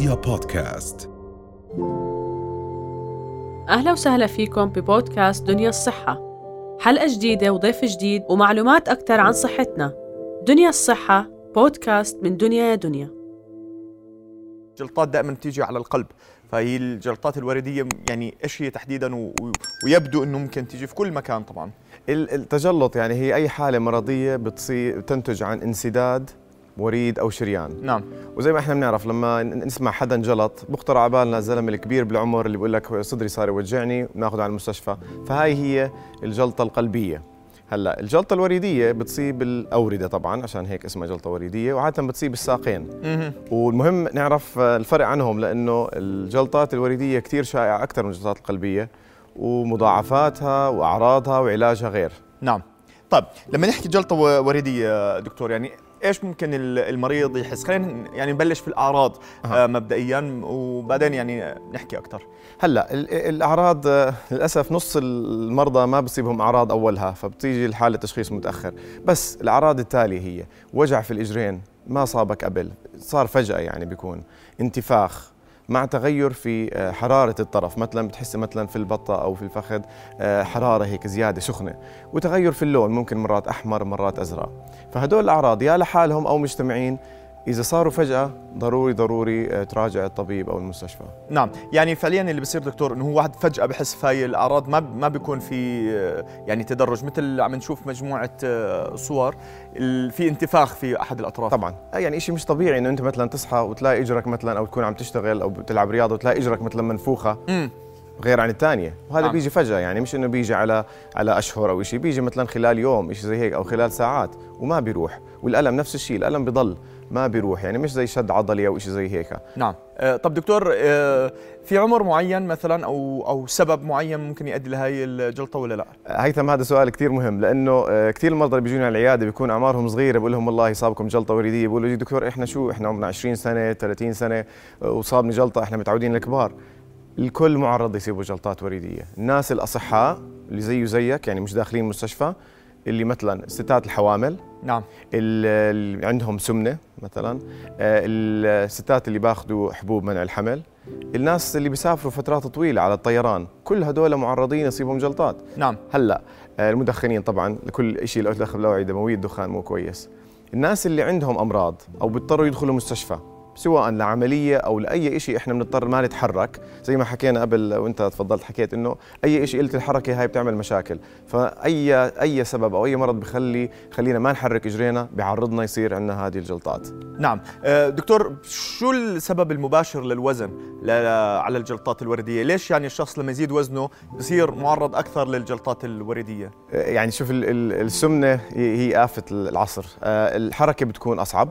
رؤيا بودكاست. أهلا وسهلا فيكم ببودكاست دنيا الصحة. حلقة جديدة وضيف جديد ومعلومات أكثر عن صحتنا. دنيا الصحة بودكاست من دنيا يا دنيا. جلطات دائما تيجي على القلب. فهي الجلطات الوردية يعني إيش هي تحديدا و... ويبدو إنه ممكن تيجي في كل مكان طبعا. التجلط يعني هي أي حالة مرضية بتصير تنتج عن انسداد وريد أو شريان. نعم. وزي ما إحنا بنعرف لما نسمع حدا انجلط بخطر على بالنا الزلمة الكبير بالعمر اللي بيقول لك صدري صار يوجعني بناخذه على المستشفى. فهاي هي الجلطة القلبية. هلأ الجلطة الوريدية بتصيب الأوردة طبعا عشان هيك اسمها جلطة وريدية وعادة بتصيب الساقين. والمهم نعرف الفرق عنهم لأنه الجلطات الوريدية كثير شائعة أكثر من الجلطات القلبية ومضاعفاتها وأعراضها وعلاجها غير. نعم. طيب لما نحكي جلطة وريدية دكتور يعني إيش ممكن المريض يحس؟ خلينا يعني نبلش في الأعراض أه. مبدئيا وبعدين يعني نحكي أكثر هلأ الأعراض للأسف نص المرضى ما بصيبهم أعراض أولها فبتيجي الحالة تشخيص متأخر. بس الأعراض التالية هي وجع في الإجرين ما صابك قبل صار فجأة يعني بيكون انتفاخ مع تغير في آه، حرارة الطرف. مثلا بتحس مثلا في البطة أو في الفخذ آه، حرارة هيك زيادة سخنة. وتغير في اللون ممكن مرات أحمر مرات أزرق. فهدول الأعراض يا لحالهم أو مجتمعين إذا صاروا فجأة ضروري ضروري آه، تراجع الطبيب أو المستشفى. نعم، يعني فعليا اللي بصير دكتور إنه هو واحد فجأة بحس في هاي الأعراض ما ما بيكون في يعني تدرج مثل عم نشوف مجموعة صور في انتفاخ في أحد الأطراف. طبعا، يعني شيء مش طبيعي إنه أنت مثلا تصحى وتلاقي إجرك مثلا أو تكون عم تشتغل أو بتلعب رياضة وتلاقي إجرك مثلا منفوخة. م. غير عن الثانية وهذا نعم. بيجي فجأة يعني مش إنه بيجي على على أشهر أو شيء بيجي مثلا خلال يوم شيء زي هيك أو خلال ساعات وما بيروح والألم نفس الشيء الألم بضل ما بيروح يعني مش زي شد عضلي أو شيء زي هيك. نعم. آه طب دكتور آه في عمر معين مثلا أو أو سبب معين ممكن يؤدي لهي الجلطة ولا لا؟ هيثم هذا سؤال كثير مهم لأنه آه كثير المرضى اللي بيجوني على العيادة بيكون أعمارهم صغيرة بقول لهم والله صابكم جلطة وريديه بقولوا لي دكتور إحنا شو إحنا عمرنا 20 سنة 30 سنة وصابني جلطة إحنا متعودين الكبار. الكل معرض يصيبوا جلطات وريديه الناس الأصحاء اللي زيه زيك يعني مش داخلين المستشفى اللي مثلا الستات الحوامل نعم. اللي عندهم سمنة مثلا آه، الستات اللي باخذوا حبوب منع الحمل الناس اللي بيسافروا فترات طويلة على الطيران كل هدول معرضين يصيبهم جلطات. نعم. هلأ آه، المدخنين طبعا لكل شيء له دخل بالاوعيه الدمويه الدخان مو كويس. الناس اللي عندهم أمراض أو بيضطروا يدخلوا مستشفى سواء لعملية أو لأي شيء إحنا بنضطر ما نتحرك. زي ما حكينا قبل وأنت تفضلت حكيت إنه أي شيء قلت الحركة هاي بتعمل مشاكل. فأي أي سبب أو أي مرض بخلي خلينا ما نحرك إجرينا بيعرضنا يصير عندنا هذه الجلطات. نعم. آه، دكتور شو السبب المباشر للوزن على الجلطات الوردية؟ ليش يعني الشخص لما يزيد وزنه بصير معرض أكثر للجلطات الوردية؟ آه، يعني شوف السمنة هي آفة العصر. آه، الحركة بتكون أصعب.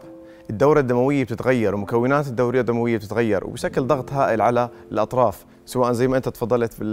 الدورة الدموية بتتغير ومكونات الدورة الدموية بتتغير وبشكل ضغط هائل على الأطراف. سواء زي ما انت تفضلت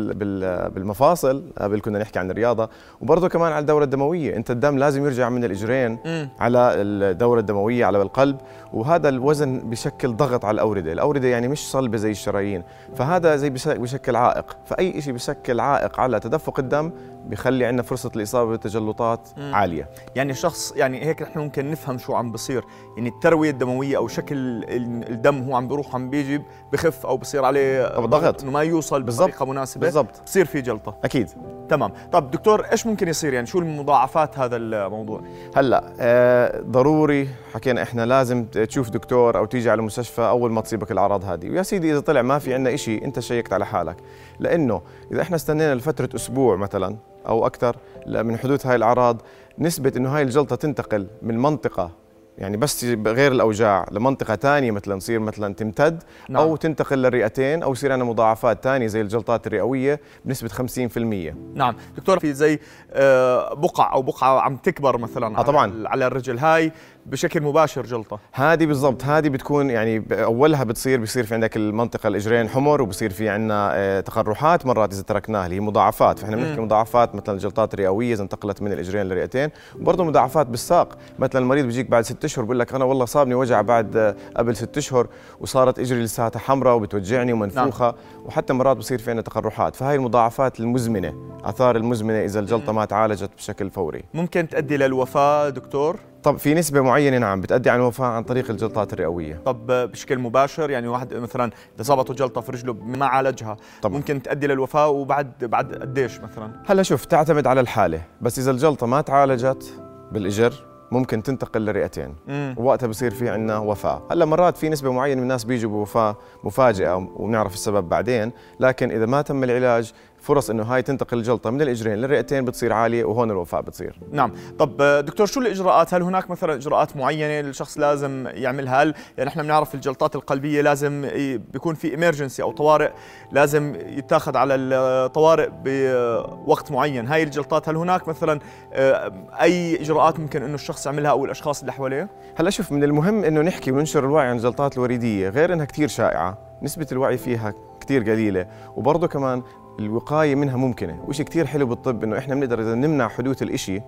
بالمفاصل قبل كنا نحكي عن الرياضة. وبرضه كمان على الدورة الدموية انت الدم لازم يرجع من الإجرين م. على الدورة الدموية على القلب. وهذا الوزن بشكل ضغط على الأوردة. الأوردة يعني مش صلبه زي الشرايين. فهذا زي بشكل عائق. فأي شيء بشكل عائق على تدفق الدم بيخلي عندنا فرصة الاصابه بالتجلطات م. عالية. يعني الشخص يعني هيك نحن ممكن نفهم شو عم بصير. يعني التروية الدموية أو شكل الدم هو عم بيروح عم بيجي بخف أو بصير عليه ضغط. ما يوصل بطريقة مناسبة بالضبط. بصير في جلطة. أكيد. تمام. طب دكتور إيش ممكن يصير؟ يعني شو المضاعفات هذا الموضوع؟ هلأ آه ضروري حكينا إحنا لازم تشوف دكتور أو تيجي على المستشفى أول ما تصيبك الأعراض هذه. ويا سيدي إذا طلع ما في عندنا شيء أنت شيكت على حالك. لأنه إذا إحنا استنينا لفترة أسبوع مثلا أو أكثر من حدوث هاي الأعراض نسبة إنه هاي الجلطة تنتقل من منطقة يعني بس غير الأوجاع لمنطقة ثانية مثلا تصير مثلا تمتد نعم. أو تنتقل للرئتين أو يصير عندنا مضاعفات ثانية زي الجلطات الرئوية بنسبة 50% نعم. دكتور في زي آه، بقع أو بقعة عم تكبر مثلا آه طبعا. على الرجل هاي بشكل مباشر جلطة. هذه بالضبط هذه بتكون يعني أولها بتصير بصير في عندك المنطقة الإجرين حمر وبصير في عندنا آه، تقرحات مرات إذا تركناها اللي هي مضاعفات. فإحنا بنحكي مضاعفات مثلا الجلطات الرئوية إذا انتقلت من الإجرين للرئتين وبرضه مضاعفات بالساق مثلا المريض بيجيك بعد ست أشهر بقول لك أنا والله صابني وجع بعد آه، قبل ست أشهر وصارت إجري لساتها حمراء وبتوجعني ومنفوخة نعم. وحتى مرات بصير في عندنا تقرحات. فهي المضاعفات المزمنة آثار المزمنة إذا الجلطة ما تعالجت بشكل فوري. ممكن تؤدي للوفاه دكتور؟ طب في نسبة معينة نعم بتؤدي عن الوفاه عن طريق الجلطات الرئوية. طب بشكل مباشر يعني واحد مثلا إذا صابته جلطة في رجله ما عالجها طبعا. ممكن تؤدي للوفاه وبعد بعد قديش مثلا؟ هلا شوف تعتمد على الحالة بس إذا الجلطة ما تعالجت بالإجر ممكن تنتقل لرئتين. مم. ووقتها بصير في عندنا وفاة. هلا مرات في نسبة معينة من الناس بيجوا بوفاة مفاجئة وبنعرف السبب بعدين. لكن إذا ما تم العلاج فرص إنه هاي تنتقل الجلطه من الإجرين للرئتين بتصير عالية وهون الوفاه بتصير. نعم. طب دكتور شو الإجراءات؟ هل هناك مثلا إجراءات معينة الشخص لازم يعملها؟ هل يعني إحنا بنعرف الجلطات القلبية لازم بيكون في امرجنسي أو طوارئ لازم يتاخذ على الطوارئ بوقت معين؟ هاي الجلطات هل هناك مثلا آه، أي إجراءات ممكن إنه الشخص يعملها أو الأشخاص اللي حواليه؟ هلأ شوف من المهم إنه نحكي وننشر الوعي عن الجلطات الوريديه غير إنها كثير شائعة نسبة الوعي فيها كثير قليلة وبرضه كمان الوقاية منها ممكنة. وشيء كثير حلو بالطب إنه إحنا بنقدر إذا نمنع حدوث الإشي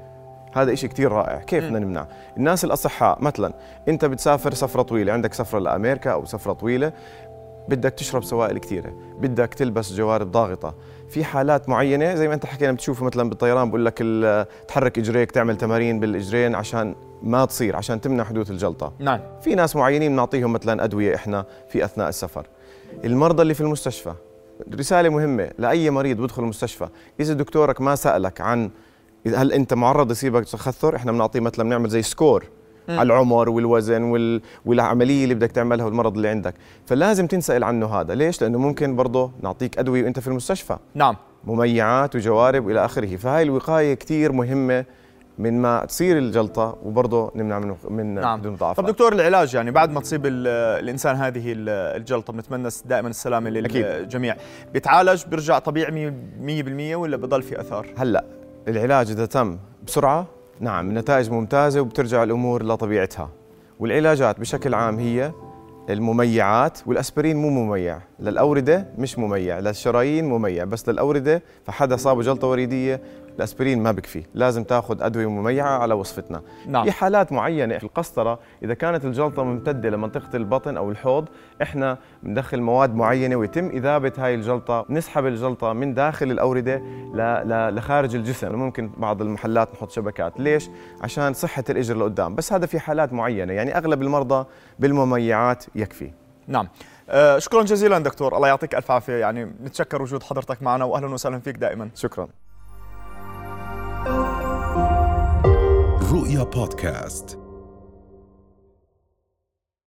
هذا إشي كثير رائع. كيف بدنا نمنع؟ الناس الأصحاء مثلا أنت بتسافر سفرة طويلة عندك سفرة لأمريكا أو سفرة طويلة بدك تشرب سوائل كثيرة بدك تلبس جوارب ضاغطة. في حالات معينة زي ما أنت حكينا بتشوفه مثلا بالطيران بقول لك تحرك إجريك تعمل تمارين بالإجرين عشان ما تصير عشان تمنع حدوث الجلطة. نعم. في ناس معينين بنعطيهم مثلا أدوية إحنا في أثناء السفر. المرضى اللي في المستشفى رسالة مهمة لأي مريض بدخل المستشفى. إذا دكتورك ما سألك عن هل أنت معرض يصيبك تخثر إحنا بنعطيه مثلا بنعمل زي score على العمر والوزن وال... والعملية اللي بدك تعملها والمرض اللي عندك. فلازم تنسأل عنه هذا. ليش؟ لأنه ممكن برضه نعطيك أدوية وأنت في المستشفى. نعم. مميعات وجوارب وإلى آخره. فهاي الوقاية كثير مهمة من ما تصير الجلطة وبرضه نمنع من من نعم. بدون مضاعفات طب دكتور العلاج يعني بعد ما تصيب ال- الإنسان هذه ال- الجلطة بنتمنى دائما السلامة أكيد. للجميع. بيتعالج بيرجع طبيعي 100% ولا بضل في أثار؟ هلأ العلاج إذا تم بسرعة نعم النتائج ممتازة وبترجع الأمور لطبيعتها. والعلاجات بشكل عام هي المميعات والأسبرين مو مميع. للأوردة مش مميع للشرايين مميع. بس للأوردة فحدا صابه جلطة وريدية الأسبرين ما بكفي. لازم تاخذ أدوية مميعة على وصفتنا. نعم. في حالات معينة في القسطرة إذا كانت الجلطة ممتدة لمنطقة البطن أو الحوض إحنا بندخل مواد معينة ويتم إذابة هاي الجلطة نسحب الجلطة من داخل الأوردة ل... ل... لخارج الجسم. ممكن بعض المحلات نحط شبكات. ليش؟ عشان صحة الإجر لقدام. بس هذا في حالات معينة. يعني أغلب المرضى بالمميعات يكفي. نعم. آه شكرا جزيلا دكتور. الله يعطيك ألف عافية. يعني نتشكر وجود حضرتك معنا واهلا وسهلا فيك دائما. شكرا. رؤيا بودكاست